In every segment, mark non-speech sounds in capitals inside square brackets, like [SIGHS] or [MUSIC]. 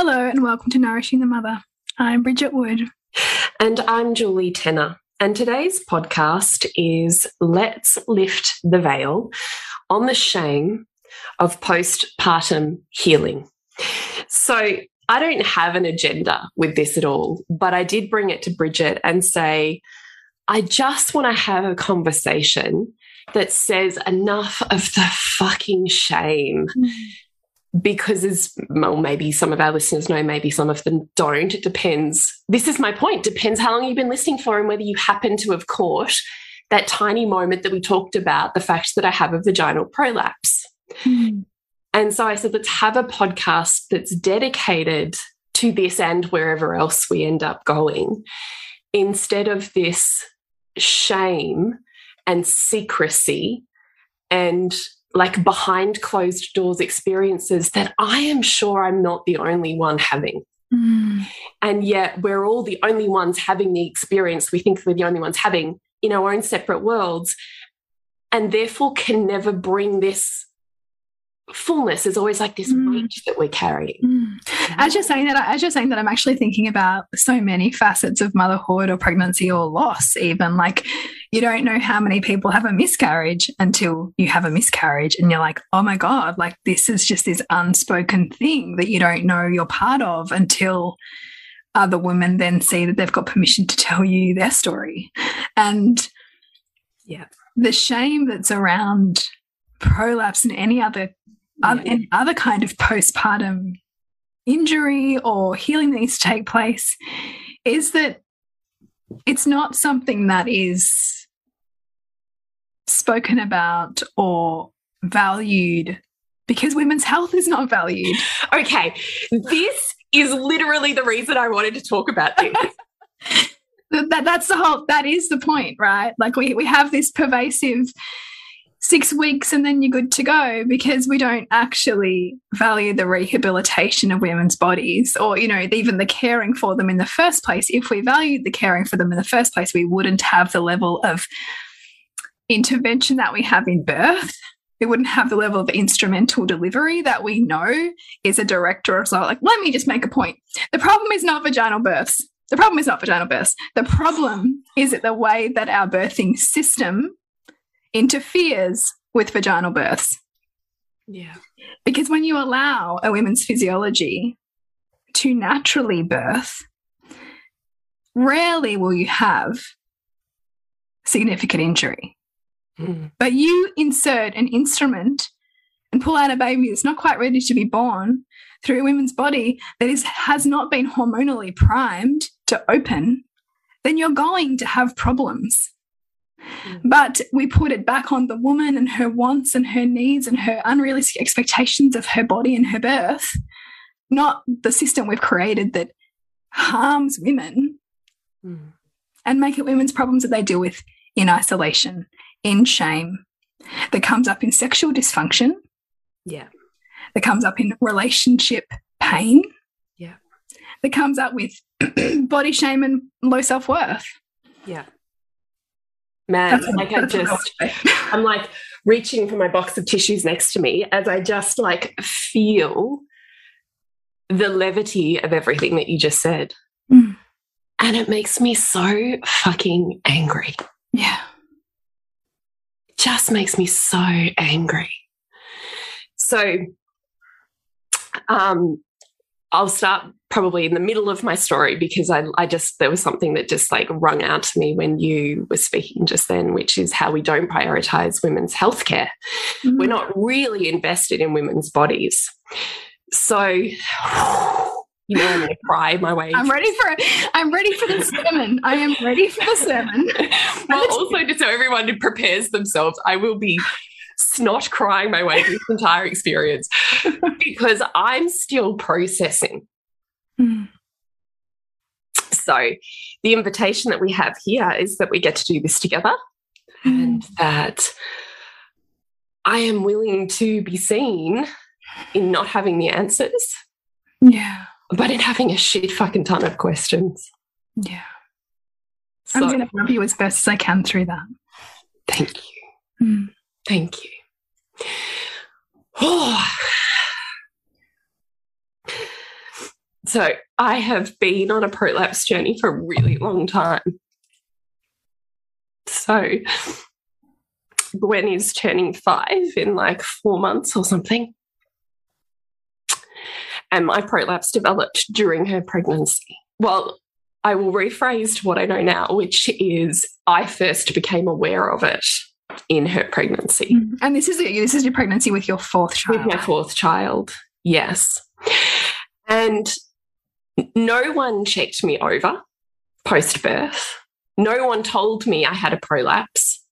Hello, and welcome to Nourishing the Mother. I'm Bridget Wood. And I'm Julie Tenner. And today's podcast is Let's Lift the Veil on the Shame of Postpartum Healing. So I don't have an agenda with this at all, but I did bring it to Bridget and say, I just want to have a conversation that says enough of the fucking shame. Mm because as well, maybe some of our listeners know, maybe some of them don't. It depends. This is my point. Depends how long you've been listening for and whether you happen to have caught that tiny moment that we talked about, the fact that I have a vaginal prolapse. Mm. And so I said, let's have a podcast that's dedicated to this and wherever else we end up going, instead of this shame and secrecy and like behind closed doors experiences that I am sure I'm not the only one having. Mm. And yet we're all the only ones having the experience we think we're the only ones having in our own separate worlds, and therefore can never bring this fullness is always like this mm. weight that we're carrying. Mm. As you're saying that, as you're saying that, I'm actually thinking about so many facets of motherhood or pregnancy or loss. Even like you don't know how many people have a miscarriage until you have a miscarriage, and you're like, oh my god, like this is just this unspoken thing that you don't know you're part of until other women then see that they've got permission to tell you their story, and yeah, the shame that's around prolapse and any other Um, yeah. any other kind of postpartum injury or healing that needs to take place is that it's not something that is spoken about or valued because women's health is not valued. Okay, this is literally the reason I wanted to talk about this. [LAUGHS] that, that's the whole, that is the point, right? Like we, we have this pervasive six weeks and then you're good to go because we don't actually value the rehabilitation of women's bodies or you know even the caring for them in the first place. If we valued the caring for them in the first place we wouldn't have the level of intervention that we have in birth. We wouldn't have the level of instrumental delivery that we know is a direct result. Like let me just make a point. The problem is not vaginal births. The problem is not vaginal births. The problem is that the way that our birthing system interferes with vaginal births. Yeah. Because when you allow a woman's physiology to naturally birth, rarely will you have significant injury. Mm. But you insert an instrument and pull out a baby that's not quite ready to be born through a woman's body that is has not been hormonally primed to open, then you're going to have problems. Mm. But we put it back on the woman and her wants and her needs and her unrealistic expectations of her body and her birth, not the system we've created that harms women mm. and make it women's problems that they deal with in isolation, in shame, that comes up in sexual dysfunction. Yeah. That comes up in relationship pain. Yeah. That comes up with [CLEARS THROAT] body shame and low self worth. Yeah Man, like I just, [LAUGHS] I'm like reaching for my box of tissues next to me as I just like feel the levity of everything that you just said. Mm. And it makes me so fucking angry. Yeah. It just makes me so angry. So, um, I'll start probably in the middle of my story because I, I just, there was something that just like rung out to me when you were speaking just then, which is how we don't prioritize women's healthcare. Mm -hmm. We're not really invested in women's bodies. So, [SIGHS] you know, I'm going to cry my way. I'm ready for it. I'm ready for the [LAUGHS] sermon. I am ready for the sermon. well, also, just so everyone who prepares themselves, I will be snot crying my way through this entire experience [LAUGHS] because I'm still processing. Mm. So, the invitation that we have here is that we get to do this together mm. and that I am willing to be seen in not having the answers. Yeah. But in having a shit fucking ton of questions. Yeah. So, I'm going to help you as best as I can through that. Thank you. Mm. Thank you. Oh. So I have been on a prolapse journey for a really long time. So Gwen is turning five in like four months or something. And my prolapse developed during her pregnancy. Well, I will rephrase to what I know now, which is I first became aware of it in her pregnancy. Mm-hmm. And this is this is your pregnancy with your fourth child. With my fourth child, yes. And no one checked me over post birth. No one told me I had a prolapse.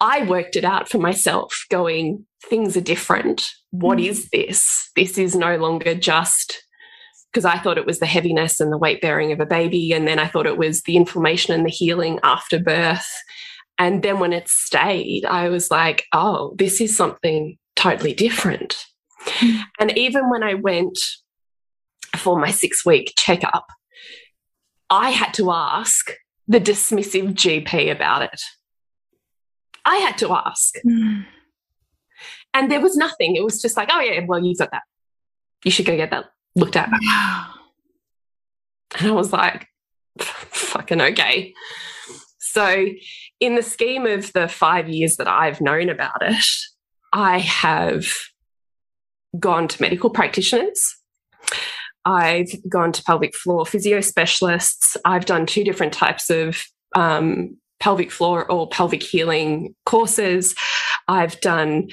I worked it out for myself, going, things are different. What mm. is this? This is no longer just because I thought it was the heaviness and the weight bearing of a baby. And then I thought it was the inflammation and the healing after birth. And then when it stayed, I was like, oh, this is something totally different. Mm. And even when I went for my six week checkup, I had to ask the dismissive GP about it. I had to ask. Mm. And there was nothing. It was just like, oh, yeah, well, you've got that. You should go get that looked at. And I was like, fucking okay. So, in the scheme of the five years that I've known about it, I have gone to medical practitioners. I've gone to pelvic floor physio specialists. I've done two different types of um, pelvic floor or pelvic healing courses. I've done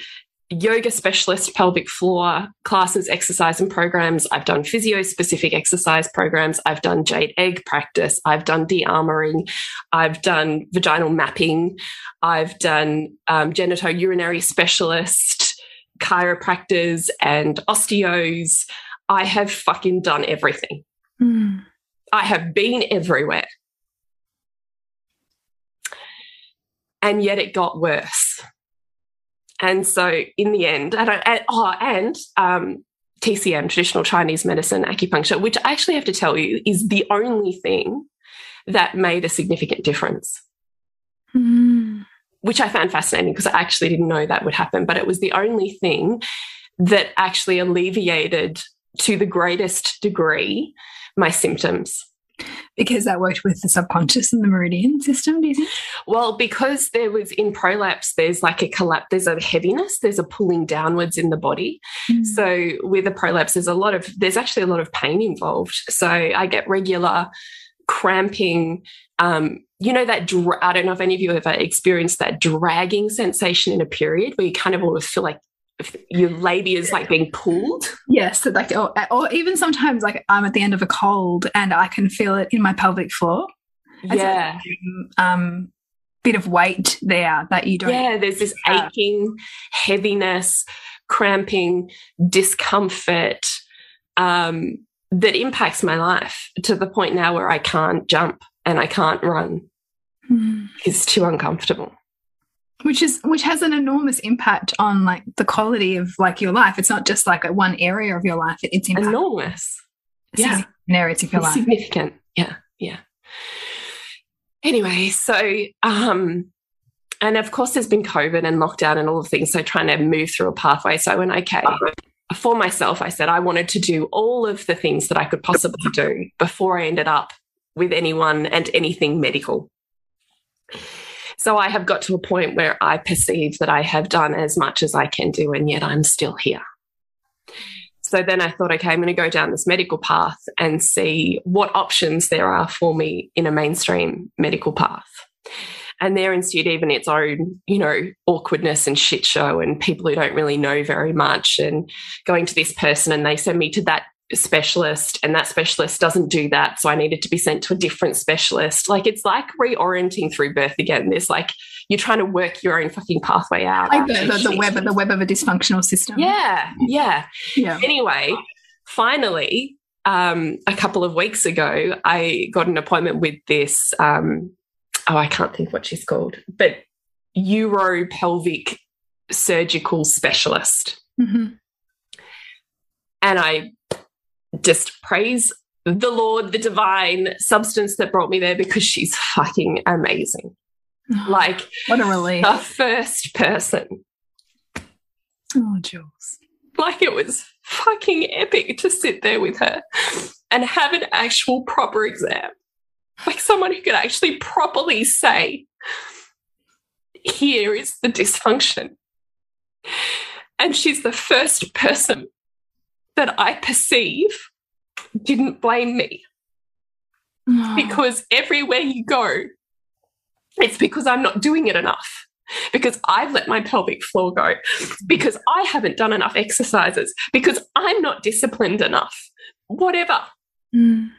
yoga specialist pelvic floor classes, exercise and programs. I've done physio specific exercise programs. I've done jade egg practice. I've done de armoring. I've done vaginal mapping. I've done um, genitourinary specialist, chiropractors, and osteos. I have fucking done everything. Mm. I have been everywhere. And yet it got worse. And so in the end, and, I, and oh, and um, TCM, traditional Chinese medicine, acupuncture, which I actually have to tell you is the only thing that made a significant difference. Mm. Which I found fascinating because I actually didn't know that would happen, but it was the only thing that actually alleviated to the greatest degree my symptoms because that worked with the subconscious and the meridian system do you think? Well because there was in prolapse there's like a collapse there's a heaviness there's a pulling downwards in the body. Mm. so with a prolapse there's a lot of there's actually a lot of pain involved. So i get regular cramping um, you know that I don't know if any of you have ever experienced that dragging sensation in a period where you kind of always feel like your labia is like being pulled. Yes, like or, or, even sometimes like I'm at the end of a cold and I can feel it in my pelvic floor. Yeah, um, bit of weight there that you don't. Yeah, there's this aching, heaviness, cramping, discomfort um, that impacts my life to the point now where I can't jump and I can't run. Mm. It's too uncomfortable which is which has an enormous impact on like the quality of like your life. It's not just like a one area of your life. It's enormous. Yeah. areas of your life. significant. Yeah. Yeah. Anyway so um and of course, there's been COVID and lockdown and all of things. So trying to move through a pathway. So when I came for myself, I said I wanted to do all of the things that I could possibly do before I ended up with anyone and anything medical. So I have got to a point where I perceive that I have done as much as I can do, and yet I'm still here. So then I thought, okay, I'm going to go down this medical path and see what options there are for me in a mainstream medical path. And there ensued even its own, you know, awkwardness and shit show and people who don't really know very much and going to this person and they send me to that specialist and that specialist doesn't do that so i needed to be sent to a different specialist. Like it's like reorienting through birth again. There's like you're trying to work your own fucking pathway out. Like the, the, the web [LAUGHS] the web of a dysfunctional system. Yeah yeah. Yeah. Anyway finally um, a couple of weeks ago i got an appointment with this um, oh i can't think what she's called but uropelvic surgical specialist. Mm -hmm. and i just praise the Lord, the divine substance that brought me there because she's fucking amazing. [SIGHS] Like, what a relief. The first person. Oh, Jules. Like, it was fucking epic to sit there with her and have an actual proper exam. Like, someone who could actually properly say, here is the dysfunction. And she's the first person that I perceive didn't blame me. [SIGHS] Because everywhere you go, it's because I'm not doing it enough. Because I've let my pelvic floor go. Because I haven't done enough exercises. Because I'm not disciplined enough. Whatever. Mm.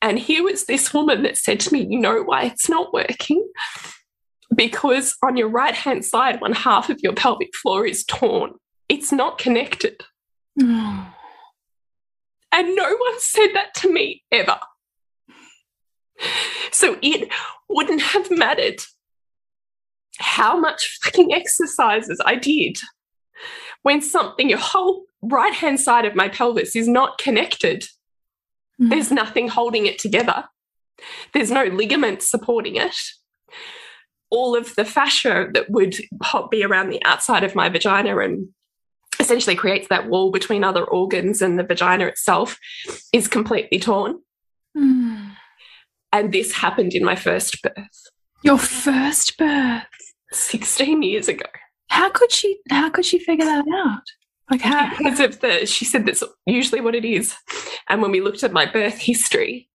And here was this woman that said to me, You know why it's not working? Because on your right hand side, one half of your pelvic floor is torn. It's not connected. [SIGHS] Oh. And no one said that to me ever. So it wouldn't have mattered how much fucking exercises I did when something, your whole right hand side of my pelvis is not connected. Mm. There's nothing holding it together, there's no ligament supporting it. All of the fascia that would be around the outside of my vagina and essentially creates that wall between other organs and the vagina itself is completely torn. Mm. And this happened in my first birth. Your first birth? 16 years ago. How could she how could she figure that out? Like how because of the she said that's usually what it is. And when we looked at my birth history,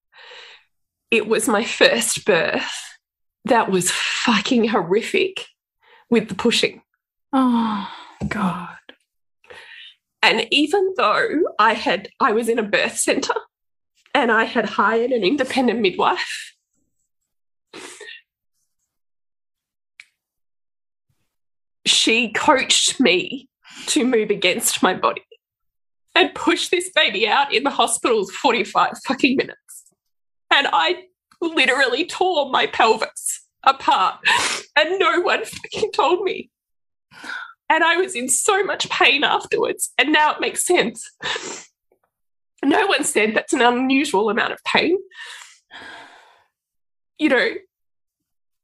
it was my first birth that was fucking horrific with the pushing. Oh God. And even though I had, I was in a birth center and I had hired an independent midwife, she coached me to move against my body and push this baby out in the hospital's 45 fucking minutes. And I literally tore my pelvis apart and no one fucking told me. And I was in so much pain afterwards. And now it makes sense. No one said that's an unusual amount of pain. You know,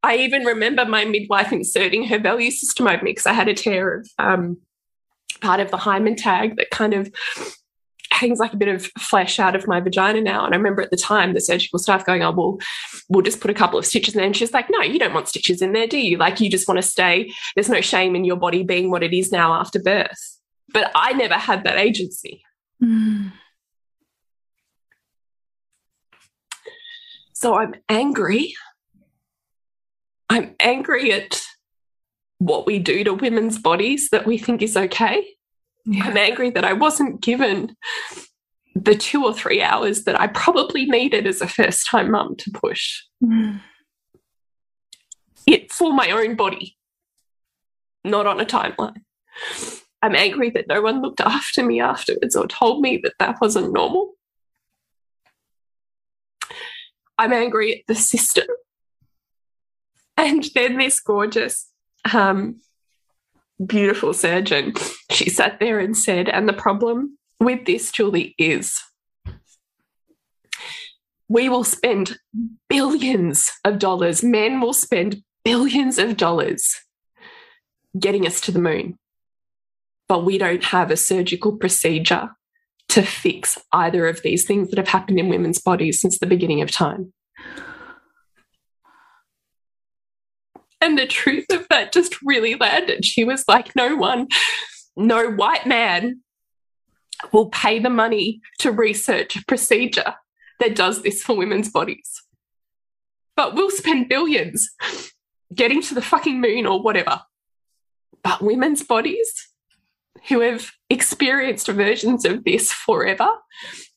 I even remember my midwife inserting her value system over me because I had a tear of um, part of the hymen tag that kind of hangs like a bit of flesh out of my vagina now. And I remember at the time the surgical staff going, Oh, well, we'll just put a couple of stitches in there. And she's like, No, you don't want stitches in there, do you? Like, you just want to stay. There's no shame in your body being what it is now after birth. But I never had that agency. Mm. So I'm angry. I'm angry at what we do to women's bodies that we think is okay. Yeah. I'm angry that I wasn't given the two or three hours that I probably needed as a first time mum to push Mm. it for my own body, not on a timeline. I'm angry that no one looked after me afterwards or told me that that wasn't normal. I'm angry at the system. And then this gorgeous um, beautiful surgeon, she sat there and said, and the problem with this, Julie, is we will spend billions of dollars, men will spend billions of dollars getting us to the moon, but we don't have a surgical procedure to fix either of these things that have happened in women's bodies since the beginning of time. And the truth of that just really landed. She was like, no one, no white man will pay the money to research a procedure that does this for women's bodies. But we'll spend billions getting to the fucking moon or whatever. But women's bodies who have experienced versions of this forever,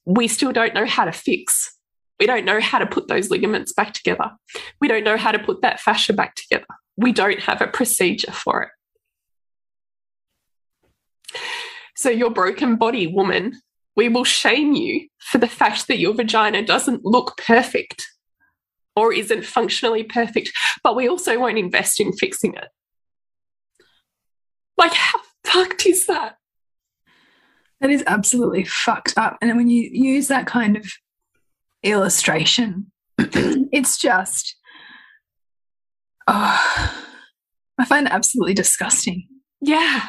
we still don't know how to fix. We don't know how to put those ligaments back together. We don't know how to put that fascia back together. We don't have a procedure for it. So, your broken body woman, we will shame you for the fact that your vagina doesn't look perfect or isn't functionally perfect, but we also won't invest in fixing it. Like, how fucked is that? That is absolutely fucked up. And when you use that kind of illustration, [CLEARS THROAT] it's just, oh, I find it absolutely disgusting. Yeah.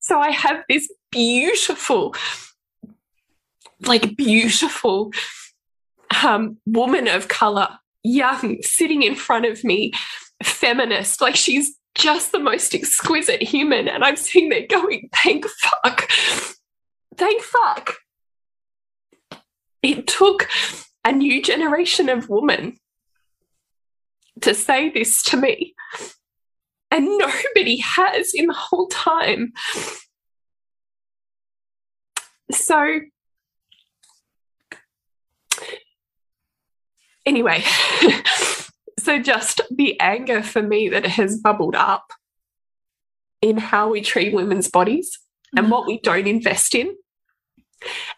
So I have this beautiful, like beautiful um, woman of color, young, sitting in front of me, feminist, like she's just the most exquisite human. And I'm sitting there going, thank fuck. Thank fuck. It took a new generation of women to say this to me. And nobody has in the whole time. So, anyway, [LAUGHS] so just the anger for me that has bubbled up in how we treat women's bodies and mm. what we don't invest in,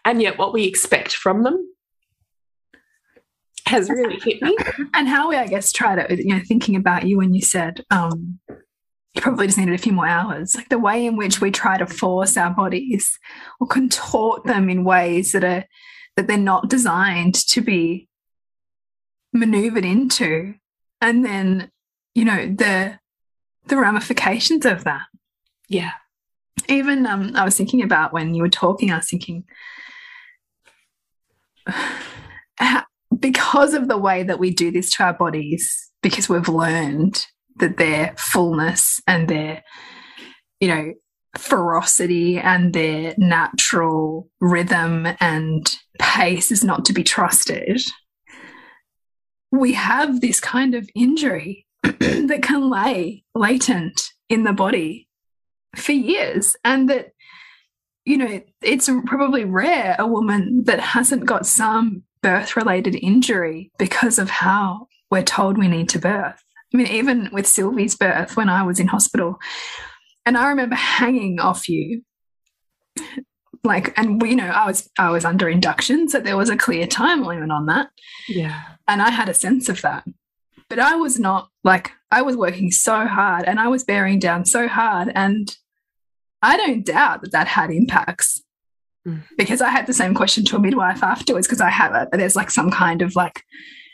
and yet what we expect from them has really hit me. [LAUGHS] And how we, I guess, try to, you know, thinking about you when you said um, you probably just needed a few more hours, like the way in which we try to force our bodies or contort them in ways that are that they're not designed to be maneuvered into. And then you know the the ramifications of that. Yeah even um i was thinking about when you were talking i was thinking [SIGHS] because of the way that we do this to our bodies because we've learned that their fullness and their you know ferocity and their natural rhythm and pace is not to be trusted we have this kind of injury [CLEARS THROAT] that can lay latent in the body for years and that you know it's probably rare a woman that hasn't got some birth related injury because of how we're told we need to birth. I mean even with sylvie's birth when i was in hospital and i remember hanging off you like and we you know i was i was under induction so there was a clear time limit on that. Yeah. And i had a sense of that. But i was not like i was working so hard and i was bearing down so hard and i don't doubt that that had impacts mm. because i had the same question to a midwife afterwards because i have it there's like some kind of like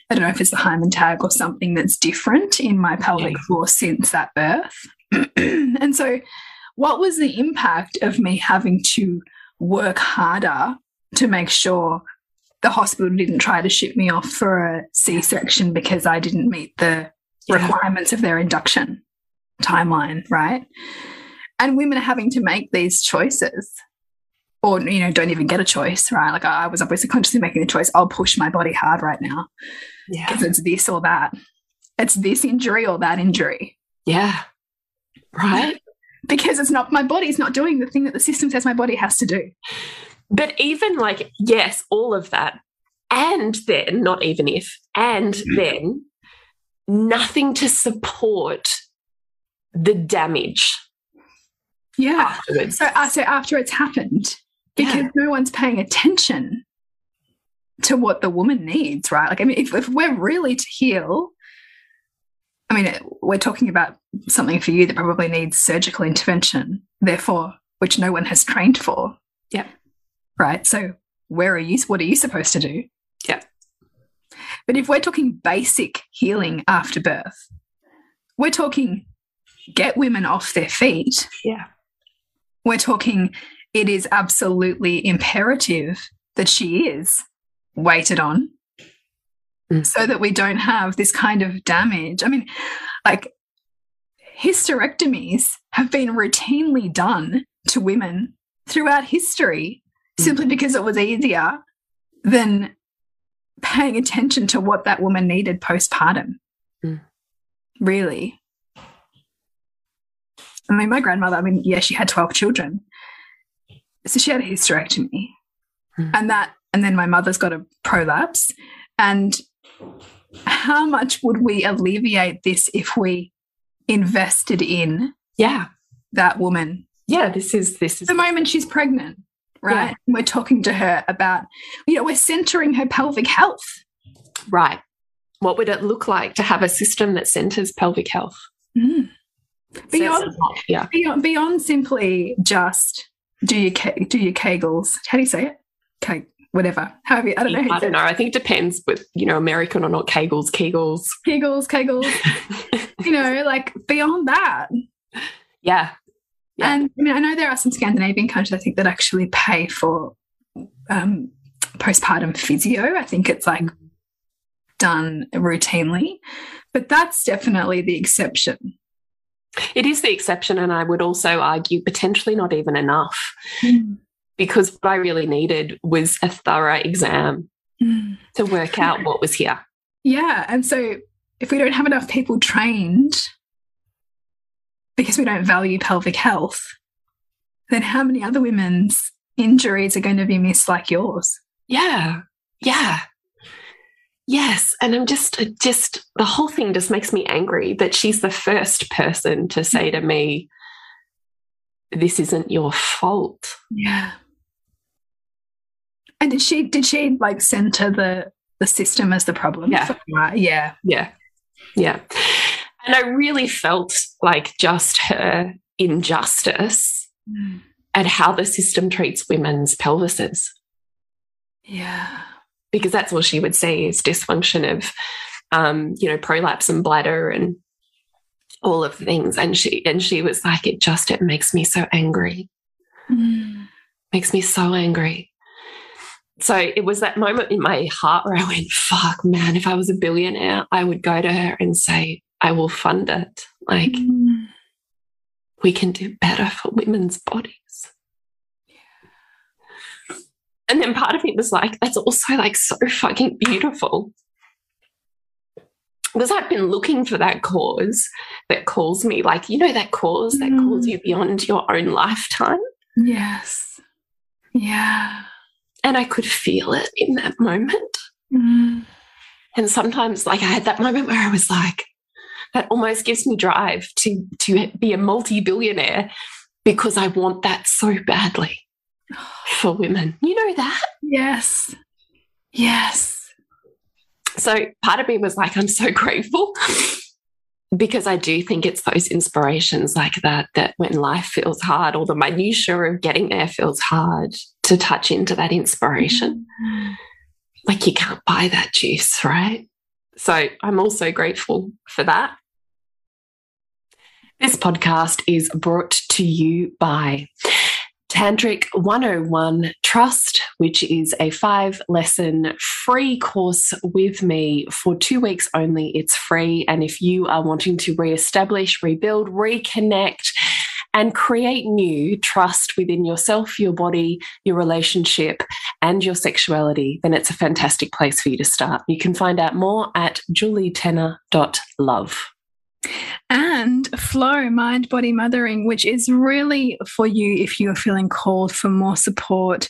i don't know if it's the hymen tag or something that's different in my pelvic yeah. floor since that birth [CLEARS THROAT] and so what was the impact of me having to work harder to make sure the hospital didn't try to ship me off for a C section because I didn't meet the yeah. requirements of their induction timeline, right? And women are having to make these choices or you know don't even get a choice right like i was obviously consciously making the choice i'll push my body hard right now yeah because it's this or that it's this injury or that injury yeah right [LAUGHS] because it's not my body's not doing the thing that the system says my body has to do. But even like, yes, all of that. And then, not even if, and mm. then nothing to support the damage. Yeah. Afterwards. So, uh, so after it's happened, because yeah. no one's paying attention to what the woman needs, right? Like, I mean, if, if we're really to heal, I mean, we're talking about something for you that probably needs surgical intervention, therefore, which no one has trained for. Yeah. Right. So, where are you? What are you supposed to do? Yeah. But if we're talking basic healing after birth, we're talking get women off their feet. Yeah. We're talking it is absolutely imperative that she is waited on Mm. so that we don't have this kind of damage. I mean, like hysterectomies have been routinely done to women throughout history Mm. simply because it was easier than paying attention to what that woman needed postpartum. Mm. Really. I mean, my grandmother, I mean, yeah, she had 12 children. So she had a hysterectomy. Mm. And that, and then my mother's got a prolapse. And how much would we alleviate this if we invested in Yeah. that woman Yeah. This is, this is, the moment she's pregnant, right? Yeah. We're talking to her about, you know, we're centering her pelvic health. right. What would it look like to have a system that centers pelvic health? Mm. Beyond, lot. Yeah. beyond, beyond simply just do your do your kegels. How do you say it? Keg, whatever. However, you- I don't know. I don't know. I think it depends with, you know, American or not Kegels, Kegels. Kegels, kegels. [LAUGHS] you know, like beyond that. yeah. Yeah. And I mean, I know there are some Scandinavian countries I think that actually pay for um, postpartum physio. I think it's like done routinely, but that's definitely the exception. It is the exception. And I would also argue potentially not even enough because what I really needed was a thorough exam Mm. to work out what was here. Yeah, and so if we don't have enough people trained because we don't value pelvic health, then how many other women's injuries are going to be missed like yours? Yeah. Yeah. Yes. And I'm just, just, the whole thing just makes me angry that she's the first person to mm. say to me, this isn't your fault. Yeah. And did she did she like center the the system as the problem? Yeah. Yeah. Yeah. Yeah. And I really felt like just her injustice mm. at how the system treats women's pelvises. Yeah. Because that's all she would see is dysfunction of um, you know prolapse and bladder and all of the things and she and she was like it just it makes me so angry Mm. makes me so angry so it was that moment in my heart where i went fuck man if i was a billionaire i would go to her and say i will fund it like Mm. we can do better for women's bodies. And then part of me was like, that's also like so fucking beautiful. Because I've been looking for that cause that calls me, like, you know, that cause that Mm. calls you beyond your own lifetime. Yes. Yeah. And I could feel it in that moment. Mm. And sometimes, like, I had that moment where I was like, that almost gives me drive to, to be a multi billionaire because I want that so badly [GASPS] for women. You know that? Yes. Yes. So part of me was like, I'm so grateful [LAUGHS] because I do think it's those inspirations like that that when life feels hard or the minutiae of getting there feels hard to touch into that inspiration. Mm-hmm. Like you can't buy that juice, right? So I'm also grateful for that. This podcast is brought to you by Tantric 101 Trust, which is a five lesson free course with me for two weeks only. It's free. And if you are wanting to reestablish, rebuild, reconnect, and create new trust within yourself, your body, your relationship, and your sexuality, then it's a fantastic place for you to start. You can find out more at julietenner.love. and flow mind body mothering which is really for you if you're feeling called for more support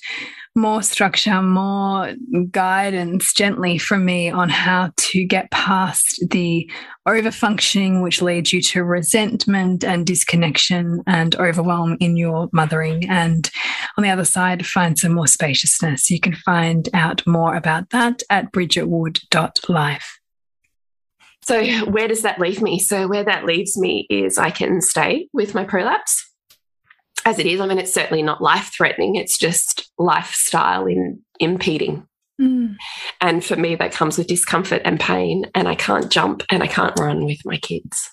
more structure more guidance gently from me on how to get past the overfunctioning which leads you to resentment and disconnection and overwhelm in your mothering. And on the other side find some more spaciousness. You can find out more about that at bridgetwood.life So, [LAUGHS] where does that leave me? So, where that leaves me is I can stay with my prolapse as it is. I mean, it's certainly not life threatening, it's just lifestyle in impeding. Mm. And for me, that comes with discomfort and pain, and I can't jump and I can't run with my kids.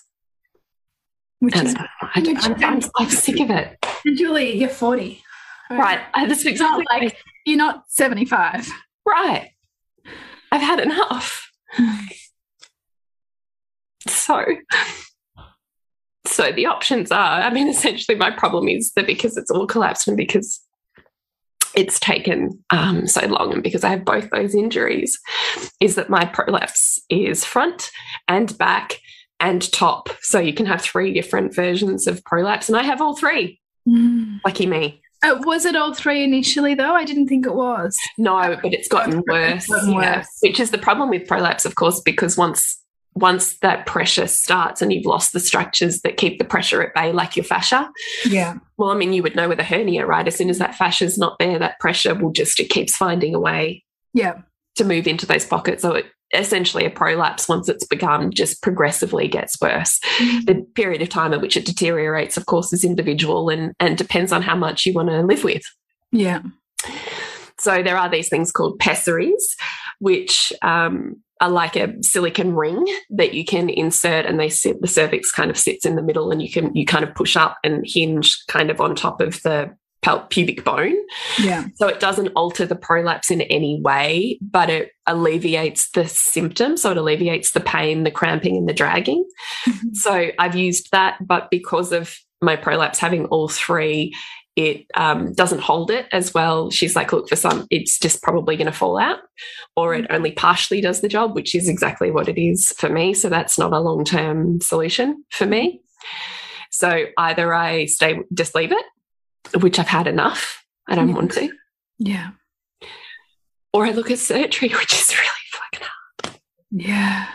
Which And is, I, am I'm, I'm sick of it. and Julie, you're 40. Right. I- That's It's not exactly like you're not 75. right. I've had enough. [LAUGHS] So, so the options are, I mean, [LAUGHS] essentially my problem is that because it's all collapsed and because it's taken um, so long and because I have both those injuries, is that my prolapse is front and back and top. So you can have three different versions of prolapse, and I have all three. Lucky me. Uh, was it all three initially, though? I didn't think it was. No, but it's gotten worse. gotten yeah. worse. Which is the problem with prolapse, of course, because once once that pressure starts and you've lost the structures that keep the pressure at bay, like your fascia. Yeah. Well, I mean, you would know with a hernia, right? As soon as that fascia is not there, that pressure will just it keeps finding a way Yeah. to move into those pockets. So it, essentially, a prolapse, once it's begun, just progressively gets worse. The period of time at which it deteriorates, of course, is individual and and depends on how much you want to live with. Yeah. So there are these things called pessaries, which um, are like a silicon ring that you can insert, and they sit. The cervix kind of sits in the middle, and you can you kind of push up and hinge kind of on top of the pubic bone. Yeah. So it doesn't alter the prolapse in any way, but it alleviates the symptoms. So it alleviates the pain, the cramping, and the dragging. Mhm. So I've used that, but because of my prolapse having all three, it um, doesn't hold it as well. She's like, look, for some, it's just probably going to fall out, or it only partially does the job, which is exactly what it is for me. So that's not a long term solution for me. So either I stay, just leave it, which I've had enough. I don't Yeah. want to, Yeah. or I look at surgery, [LAUGHS] which is really fucking hard. Yeah.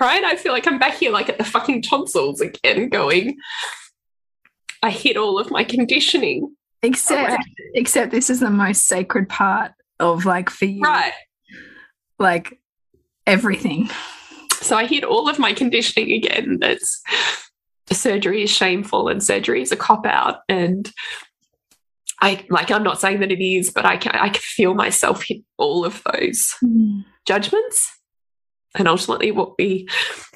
right? I feel like I'm back here, like at the fucking tonsils again, going. I hit all of my conditioning. Except, except this is the most sacred part of like for you, Right. like everything. So I hit all of my conditioning again. That's surgery is shameful and surgery is a cop out. And I like, I'm not saying that it is, but I can, I can feel myself hit all of those mm. judgments. And ultimately, what we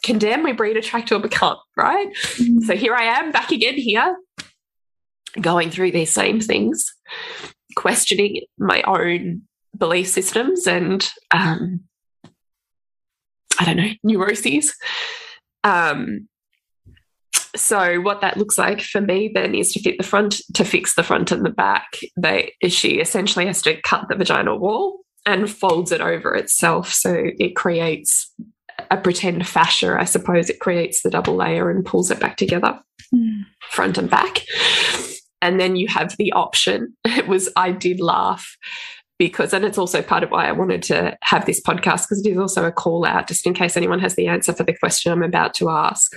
condemn, we breed, attract, or become, right? So here I am back again here, going through these same things, questioning my own belief systems and um, I don't know, neuroses. Um, so what that looks like for me then is to fit the front to fix the front and the back. They she essentially has to cut the vaginal wall and folds it over itself, so it creates a pretend fascia. I suppose it creates the double layer and pulls it back together Mm. front and back. And then you have the option. [LAUGHS] It was, I did laugh because, and it's also part of why I wanted to have this podcast because it is also a call out just in case anyone has the answer for the question I'm about to ask,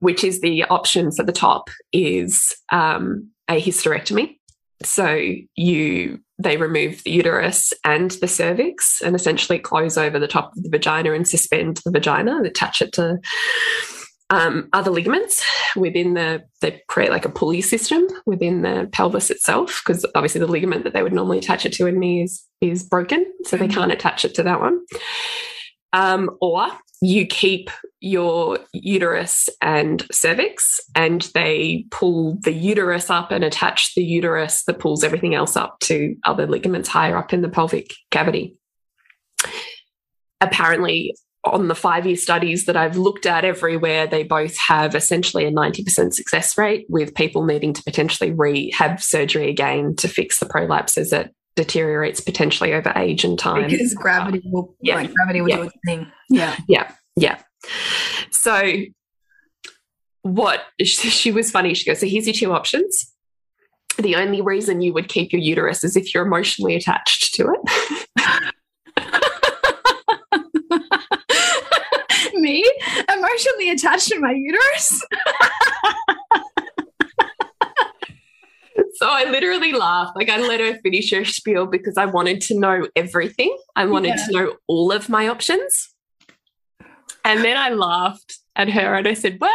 which is the option for the top is um, a hysterectomy. So you they remove the uterus and the cervix and essentially close over the top of the vagina and suspend the vagina and attach it to um, other ligaments within the they create like a pulley system within the pelvis itself because obviously the ligament that they would normally attach it to in me is is broken so they can't attach it to that one. Um, or you keep your uterus and cervix and they pull the uterus up and attach the uterus that pulls everything else up to other ligaments higher up in the pelvic cavity. Apparently on the five year studies that I've looked at everywhere, they both have essentially a 90% success rate with people needing to potentially re have surgery again to fix the prolapses as it deteriorates potentially over age and time. Because uh, gravity will, Yeah. like gravity will Yeah. do its thing. Yeah. Yeah, yeah. So, what [LAUGHS] she was funny. She goes, So here's your two options. The only reason you would keep your uterus is if you're emotionally attached to it. [LAUGHS] Me, emotionally attached to my uterus. [LAUGHS] [LAUGHS] So I literally laughed. Like I let her finish her spiel because I wanted to know everything. I wanted Yeah. to know all of my options. And then I laughed at her and I said, Well,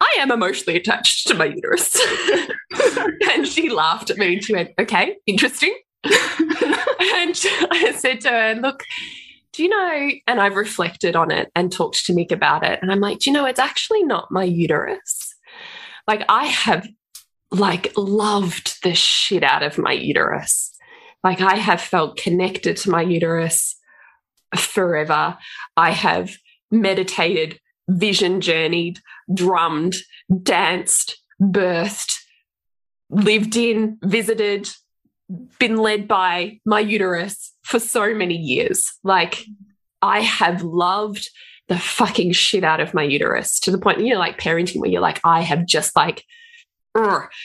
I am emotionally attached to my uterus. [LAUGHS] and she laughed at me and she went, Okay, interesting. [LAUGHS] and I said to her, Look, do you know? And I've reflected on it and talked to Nick about it. And I'm like, do you know, it's actually not my uterus. Like, I have like loved the shit out of my uterus. Like, I have felt connected to my uterus forever. I have meditated, vision journeyed, drummed, danced, birthed, lived in, visited, been led by my uterus for so many years. Like, I have loved the fucking shit out of my uterus to the point, you know, like parenting where you're like, I have just like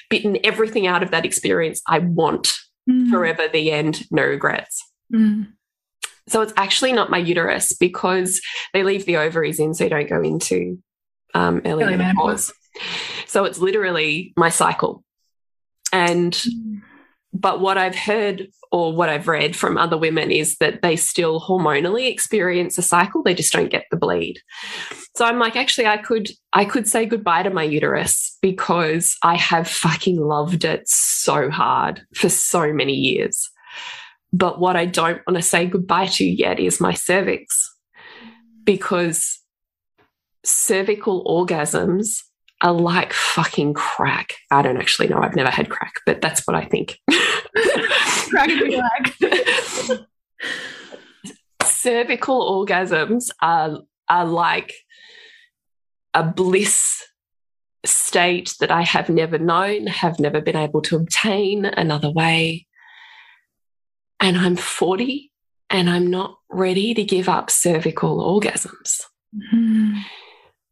bitten everything out of that experience I want mm. forever, the end, no regrets. Mm. So it's actually not my uterus because they leave the ovaries in so you don't go into um, early, early menopause. menopause. So it's literally my cycle. And mm but what I've heard or what I've read from other women is that they still hormonally experience a cycle. They just don't get the bleed. So I'm like, actually, I could I could say goodbye to my uterus because I have fucking loved it so hard for so many years. But what I don't want to say goodbye to yet is my cervix because cervical orgasms are like fucking crack. I don't actually know. I've never had crack, but that's what I think. [LAUGHS] crack like. [LAUGHS] Cervical orgasms are are like a bliss state that I have never known, have never been able to obtain another way. And I'm 40 and I'm not ready to give up cervical orgasms. Mm.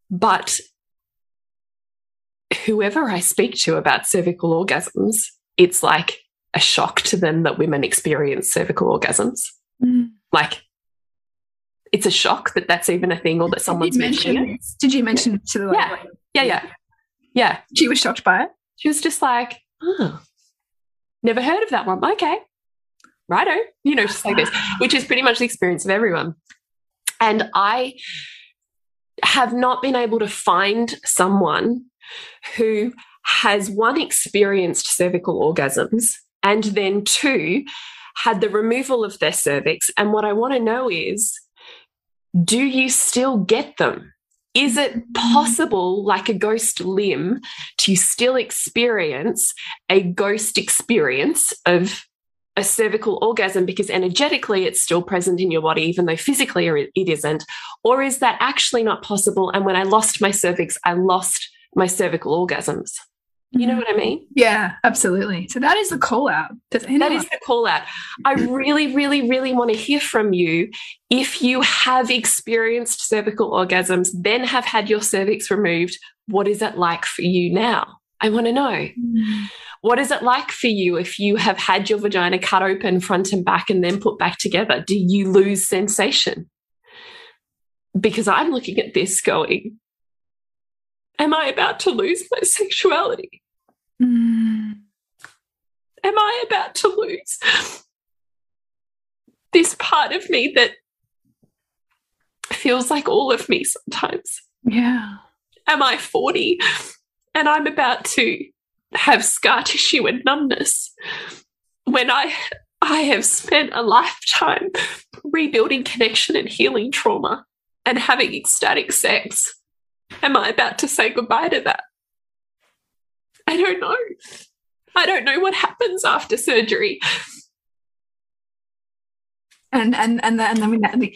But whoever I speak to about cervical orgasms, it's like a shock to them that women experience cervical orgasms. Mm. Like, it's a shock that that's even a thing or that someone's mentioning it. Did you mention to the yeah. yeah, yeah, yeah. She was shocked by it. She was just like, oh, never heard of that one. Okay, righto. You know, just like this, which is pretty much the experience of everyone. And I have not been able to find someone who has one experienced cervical orgasms and then two had the removal of their cervix. And what I want to know is do you still get them? Is it mm-hmm. possible, like a ghost limb, to still experience a ghost experience of a cervical orgasm because energetically it's still present in your body, even though physically it isn't? Or is that actually not possible? And when I lost my cervix, I lost my cervical orgasms. You know what I mean? Yeah, absolutely. So that is the call out. That is the call out. I [LAUGHS] really, really, really want to hear from you if you have experienced cervical orgasms, then have had your cervix removed. What is it like for you now? I want to know. Mm. What is it like for you if you have had your vagina cut open front and back and then put back together? Do you lose sensation? Because I'm looking at this going, Am I about to lose my sexuality? Mm. Am I about to lose this part of me that feels like all of me sometimes? Yeah. Am I 40 and I'm about to have scar tissue and numbness when I I have spent a lifetime rebuilding connection and healing trauma and having ecstatic sex Am I about to say goodbye to that? [LAUGHS] I don't know. I don't know what happens after surgery. And and and the, and I mean the,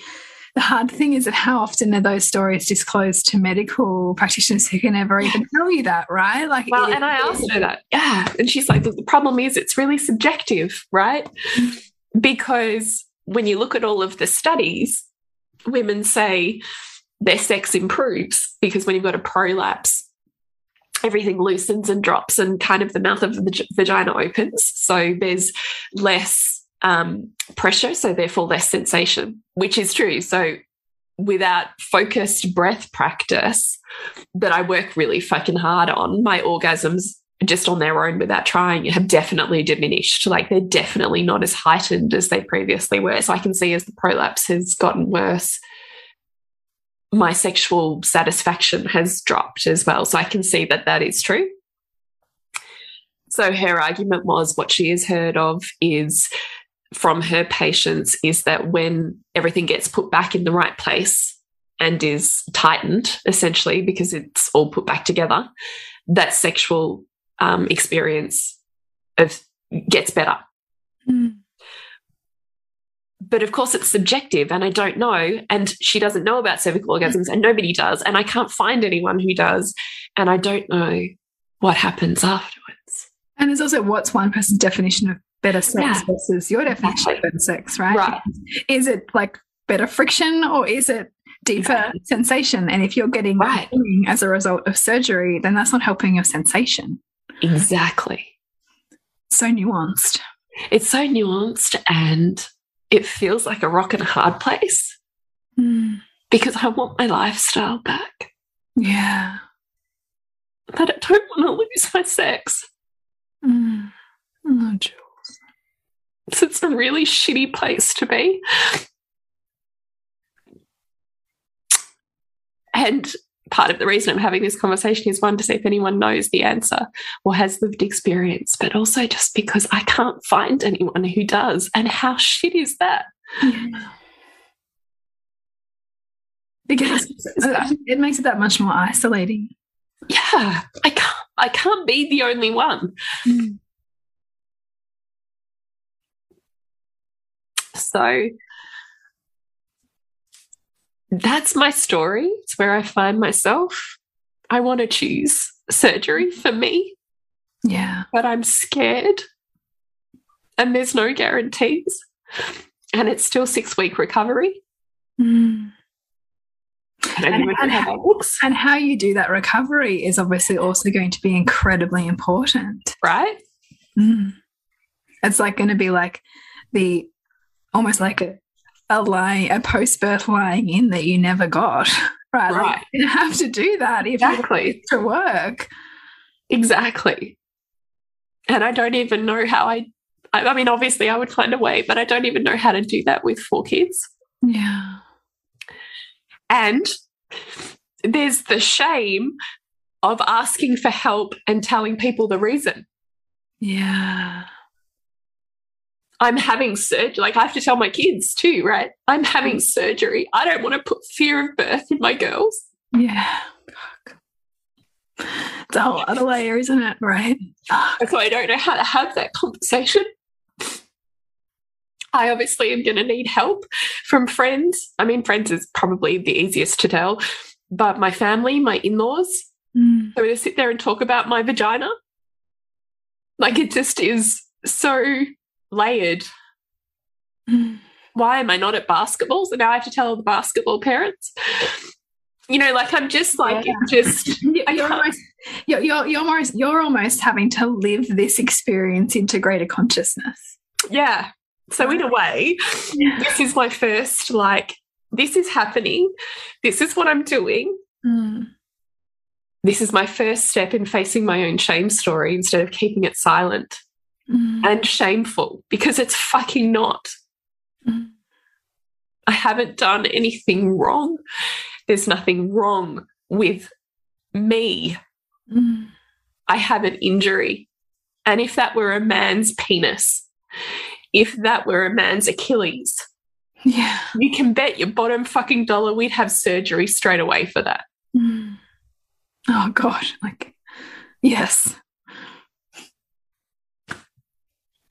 the hard thing is that how often are those stories disclosed to medical practitioners who can never even tell you that, right? Like, well, and I asked her that, yeah, and she's like, the problem is it's really subjective, right? Mm-hmm. Because when you look at all of the studies, women say their sex improves because when you've got a prolapse, everything loosens and drops and kind of the mouth of the vagina opens. So there's less um, pressure, so therefore less sensation, which is true. So without focused breath practice that I work really fucking hard on, my orgasms just on their own without trying have definitely diminished. Like they're definitely not as heightened as they previously were. So I can see as the prolapse has gotten worse, my sexual satisfaction has dropped as well. So I can see that that is true. So her argument was what she has heard of is from her patients is that when everything gets put back in the right place and is tightened, essentially, because it's all put back together, that sexual um, experience of gets better. Mm. But of course, it's subjective, and I don't know. And she doesn't know about cervical orgasms, and nobody does. And I can't find anyone who does. And I don't know what happens afterwards. And there's also what's one person's definition of better sex Yeah. versus your definition Exactly. of better sex, right? Right. Is it like better friction or is it deeper Exactly. sensation? And if you're getting Right. as a result of surgery, then that's not helping your sensation. Exactly. So nuanced. It's so nuanced and it feels like a rock and a hard place Mm. because I want my lifestyle back. Yeah. But I don't want to lose my sex. Mm. Oh, Jules. So it's a really shitty place to be. And part of the reason I'm having this conversation is one to see if anyone knows the answer or has lived experience, but also just because I can't find anyone who does. And how shit is that? Yeah. Because it makes it that much more isolating. Yeah, I can't. I can't be the only one. Mm. So that's my story. It's where I find myself. I want to choose surgery for me, Yeah. but I'm scared. And there's no guarantees. And it's still six week recovery. Mm. And- and how how- that looks, And how you do that recovery is obviously also going to be incredibly important. right? Mm. It's like going to be like the almost like a a lying a post birth lying in that you never got. [LAUGHS] Right. Like, [LAUGHS] you have to do that if Exactly. to work. Exactly. And I don't even know how I, I, I mean, obviously I would find a way, but I don't even know how to do that with four kids. Yeah. And there's the shame of asking for help and telling people the reason. Yeah. I'm having surgery. Like I have to tell my kids too, right? I'm having surgery. I don't want to put fear of birth in my girls. Yeah. Fuck. It's a whole other layer, isn't it? Right. Fuck. So I don't know how to have that conversation. I obviously am going to need help from friends. I mean, friends is probably the easiest to tell, but my family, my in laws, Mm. I'm going to sit there and talk about my vagina. Like it just is so layered. Why am I not at basketball? So now I have to tell the basketball parents. You know, like I'm just like, Yeah. just, [LAUGHS] You're almost, you're, you're, you're, almost, you're almost having to live this experience into greater consciousness. yeah. So in a way, Yeah. this is my first like this is happening this is what i'm doing Mm. this is my first step in facing my own shame story instead of keeping it silent Mm. and shameful because it's fucking not Mm. i haven't done anything wrong there's nothing wrong with me Mm. i have an injury and if that were a man's penis if that were a man's achilles Yeah. you can bet your bottom fucking dollar we'd have surgery straight away for that Mm. Oh God! Like, yes.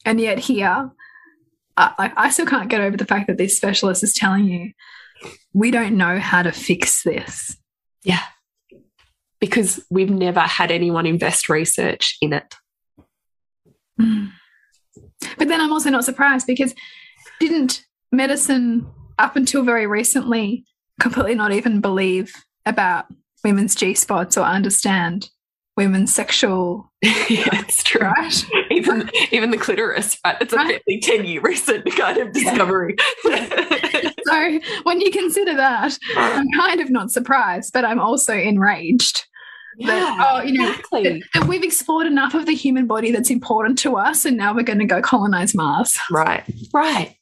And yet here, I, I I still can't get over the fact that this specialist is telling you we don't know how to fix this. Yeah. Because we've never had anyone invest research in it. Mm. But then I'm also not surprised because didn't medicine up until very recently completely not even believe about women's G spots or understand women's sexual [LAUGHS] yeah, true. right? [LAUGHS] Even even the clitoris, right? It's a fairly 10 year recent kind of discovery. [LAUGHS] So when you consider that, I'm kind of not surprised, but I'm also enraged. that, oh, you know, exactly. That, that we've explored enough of the human body that's important to us, and now we're going to go colonize Mars. Right, right.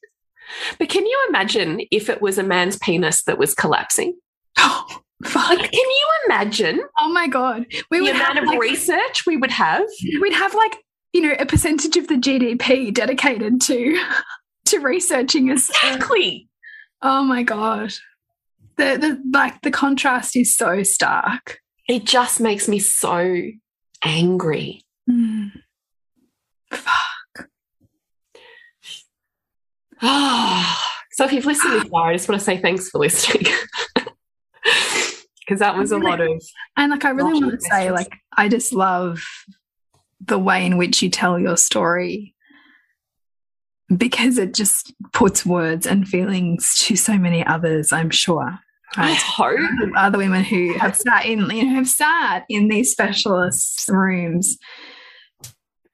But can you imagine if it was a man's penis that was collapsing? [GASPS] [GASPS] [GASPS] Oh, fuck. Can you imagine Oh my god, we the would have amount of like, research we would have? we'd have like you know a percentage of the GDP dedicated to to researching us. Exactly. Oh my god. The the like the contrast is so stark. It just makes me so angry. Mm. Fuck. [SIGHS] so if you've listened this far, I just want to say thanks for listening. [LAUGHS] Because that was a lot of And like I really want to say, like, I just love the way in which you tell your story because it just puts words and feelings to so many others, I'm sure. I hope. Other women who have sat in, you know, have sat in these specialist rooms,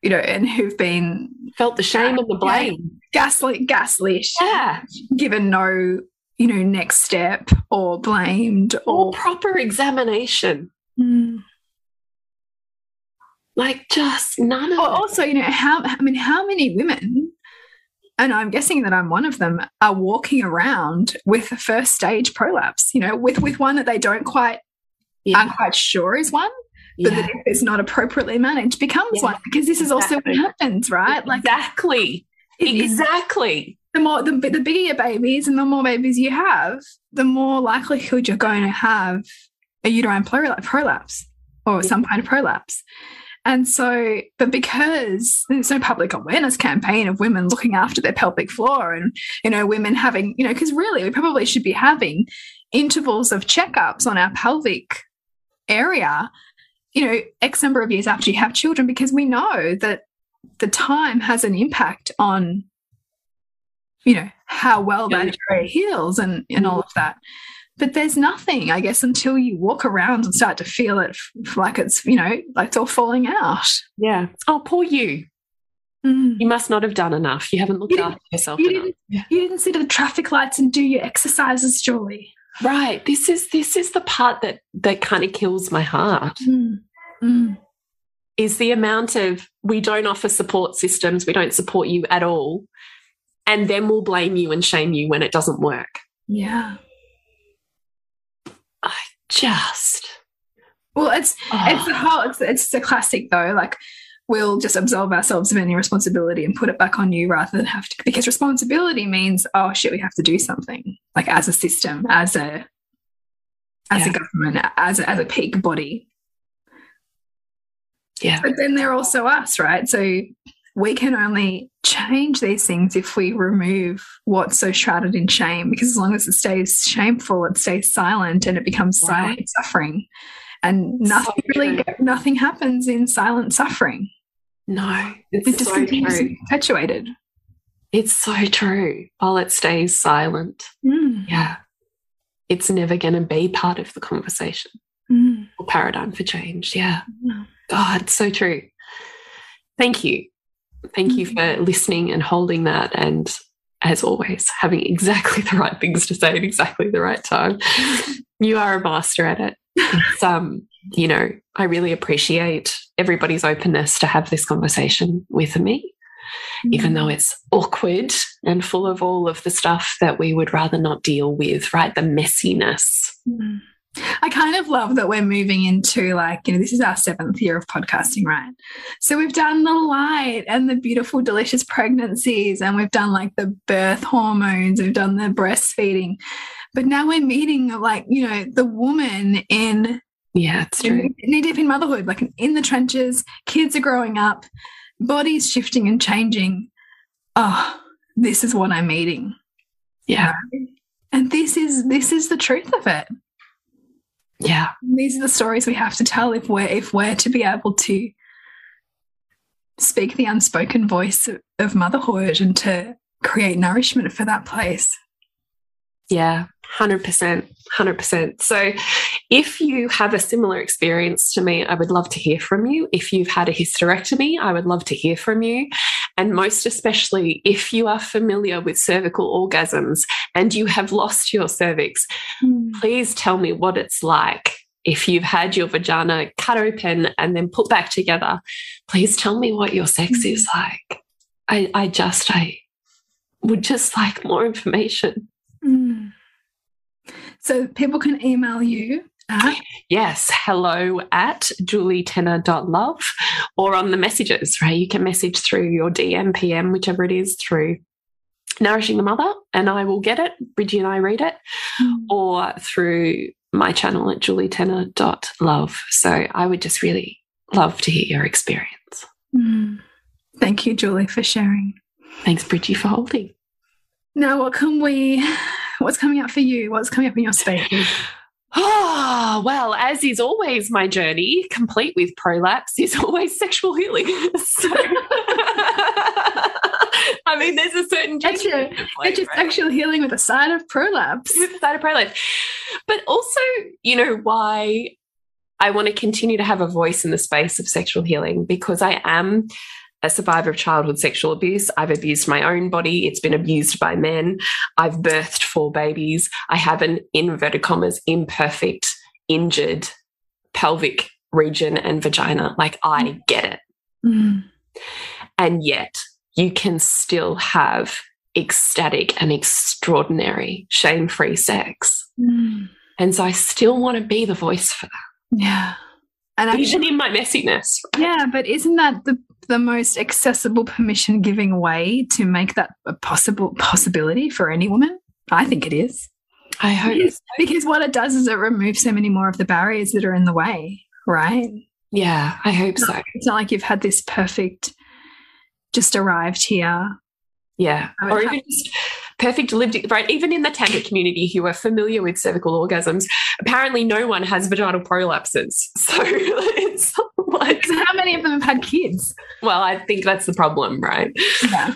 you know, and who've been Felt the shame and the blame. gaslit, gaslit, Yeah. given no, you know, next step or blamed Or or proper examination. Mm. Like just none of Or also, you know, how I mean, how many women, and I'm guessing that I'm one of them, are walking around with a first stage prolapse, you know, with with one that they don't quite Yeah. aren't quite sure is one, but Yeah. that if it's not appropriately managed becomes Yeah. one because this is also what happens, right? Like exactly. it- Exactly. The more the, the bigger your babies and the more babies you have, the more likelihood you're going to have a uterine prolapse, or some kind of prolapse. And so, but because there's no public awareness campaign of women looking after their pelvic floor and, you know, women having, you know, because really we probably should be having intervals of checkups on our pelvic area, you know, X number of years after you have children, because we know that the time has an impact on you know how well that area heals and and all of that but there's nothing i guess until you walk around and start to feel it like it's you know like it's all falling out Yeah. Oh, poor you. Mm. You must not have done enough. You haven't looked You after yourself you enough. didn't you didn't sit at the traffic lights and do your exercises julie Right. This is this is the part that that kind of kills my heart. Mm. Mm. Is the amount of we don't offer support systems, we don't support you at all, and then we'll blame you and shame you when it doesn't work. yeah I Just well it's ah. it's the whole it's, it's the classic though like we'll just absolve ourselves of any responsibility and put it back on you rather than have to because responsibility means oh shit we have to do something like as a system as a as Yeah. a government as a, as a peak body yeah. but then they're also us right so we can only change these things if we remove what's so shrouded in shame because as long as it stays shameful it stays silent and it becomes silent suffering and nothing So really nothing happens in silent suffering No, it it's just so continues true. perpetuated It's so true. While it stays silent, Mm, yeah, it's never going to be part of the conversation mm, or paradigm for change. Yeah. no. God, so true. Thank you. Thank you for listening and holding that. And as always, having exactly the right things to say at exactly the right time. You are a master at it. It's, um, you know, I really appreciate everybody's openness to have this conversation with me, even though it's awkward and full of all of the stuff that we would rather not deal with, right? The messiness. Mm. I kind of love that we're moving into like, you know, this is our seventh year of podcasting, right? So we've done the light and the beautiful, delicious pregnancies, and we've done like the birth hormones, we've done the breastfeeding. But now we're meeting like, you know, the woman in Yeah, it's true. knee deep in motherhood, like in the trenches, kids are growing up, bodies shifting and changing. Oh, this is what I'm eating. Yeah. And this is this is the truth of it. Yeah. these are the stories we have to tell if we're if we're to be able to speak the unspoken voice of, of motherhood and to create nourishment for that place Yeah, 100%. 100%. So, if you have a similar experience to me, I would love to hear from you. If you've had a hysterectomy, I would love to hear from you. And most especially, if you are familiar with cervical orgasms and you have lost your cervix, please tell me what it's like. If you've had your vagina cut open and then put back together, please tell me what your sex is like. I, I just, I would just like more information. Mm. so people can email you at Yes, hello at julietenner.love or on the messages, right? You can message through your DM, PM, whichever it is, through Nourishing the Mother, and I will get it. Bridgie and I read it, mm. or through my channel at julietenner.love. So I would just really love to hear your experience. Mm. Thank you, Julie, for sharing. Thanks, Bridgie, for holding. Now, what can we, what's coming up for you? What's coming up in your space? [LAUGHS] Oh, well, as is always my journey, complete with prolapse, is [LAUGHS] always sexual healing. so, [LAUGHS] I mean, there's a certain it's, your, it's just sexual healing with a side of prolapse. With a side of prolapse. But also, you know, why I want to continue to have a voice in the space of sexual healing because I am a survivor of childhood sexual abuse. I've abused my own body. It's been abused by men. I've birthed four babies. I have an inverted commas, imperfect, injured pelvic region and vagina. Like I get it. Mm. And yet you can still have ecstatic and extraordinary shame free sex. Mm. And so I still want to be the voice for that. Yeah. And actually, even in my messiness. Yeah, but isn't that the the most accessible permission giving way to make that a possible possibility for any woman? I think it is. I hope because, because what it does is it removes so many more of the barriers that are in the way, right? Yeah, I hope it's so. Not, it's not like you've had this perfect, just arrived here. Yeah, or even just perfect lived right. Even in the tantric community, who are familiar with cervical orgasms, apparently no one has vaginal prolapses. [LAUGHS] So it's [LAUGHS] like, how many of them have had kids? Well, I think that's the problem, right? Yeah.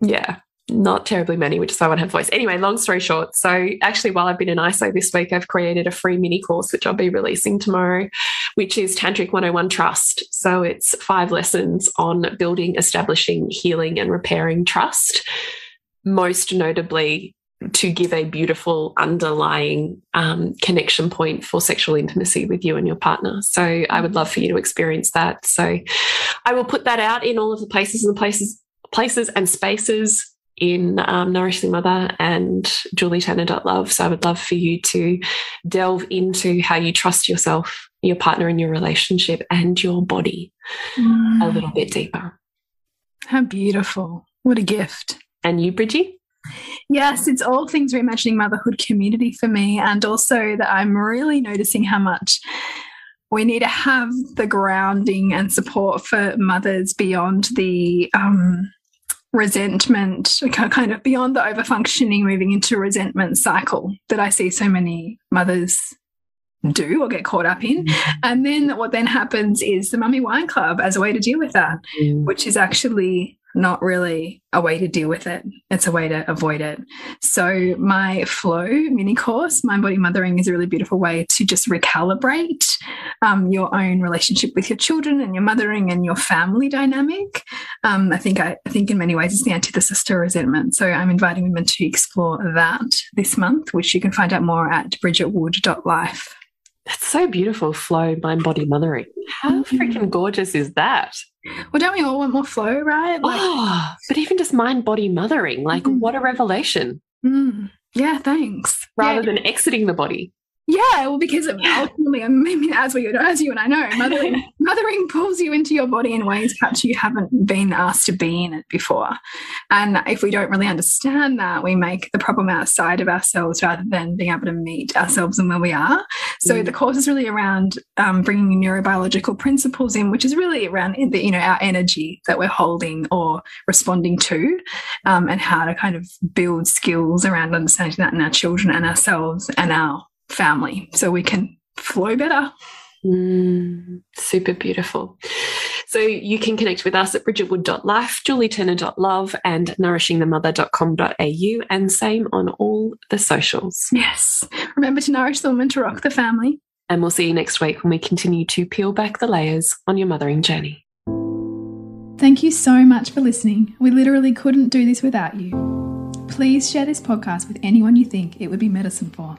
Yeah. Not terribly many, which is why I want to have voice. Anyway, long story short. So, actually, while I've been in ISO this week, I've created a free mini course, which I'll be releasing tomorrow, which is Tantric 101 Trust. So, it's five lessons on building, establishing, healing, and repairing trust. Most notably, to give a beautiful underlying um, connection point for sexual intimacy with you and your partner. So I would love for you to experience that. So I will put that out in all of the places and the places, places and spaces in um, Nourishing Mother and julietenner.love. So I would love for you to delve into how you trust yourself, your partner in your relationship, and your body mm. a little bit deeper. How beautiful. What a gift. And you, Bridgie? Yes, it's all things reimagining motherhood community for me. And also that I'm really noticing how much we need to have the grounding and support for mothers beyond the um, resentment, kind of beyond the overfunctioning, moving into resentment cycle that I see so many mothers do or get caught up in. Mm. And then what then happens is the mummy wine club as a way to deal with that, mm. which is actually not really a way to deal with it. It's a way to avoid it. So my flow mini course, Mind Body Mothering, is a really beautiful way to just recalibrate um, your own relationship with your children and your mothering and your family dynamic. Um, I think I, I, think in many ways it's the antithesis to resentment. So I'm inviting women to explore that this month, which you can find out more at bridgetwood.life. That's so beautiful, flow, mind, body, mothering. How mm-hmm. freaking gorgeous is that? Well, don't we all want more flow, right? Like, oh, but even just mind, body, mothering, like mm. what a revelation. Mm. Yeah, thanks. Rather yeah. than exiting the body. Yeah, well, because ultimately, I mean, [LAUGHS] as we as you and I know, mothering [LAUGHS] mothering pulls you into your body in ways perhaps you haven't been asked to be in it before. And if we don't really understand that, we make the problem outside of ourselves rather than being able to meet ourselves and where we are. So mm. the course is really around um, bringing neurobiological principles in, which is really around the, you know our energy that we're holding or responding to, um, and how to kind of build skills around understanding that in our children and ourselves and our family so we can flow better. Mm, super beautiful. So you can connect with us at bridgetwood.life, julietenner.love, and nourishingthemother.com.au, and same on all the socials. Yes. Remember to nourish the woman to rock the family. And we'll see you next week when we continue to peel back the layers on your mothering journey. Thank you so much for listening. We literally couldn't do this without you. Please share this podcast with anyone you think it would be medicine for.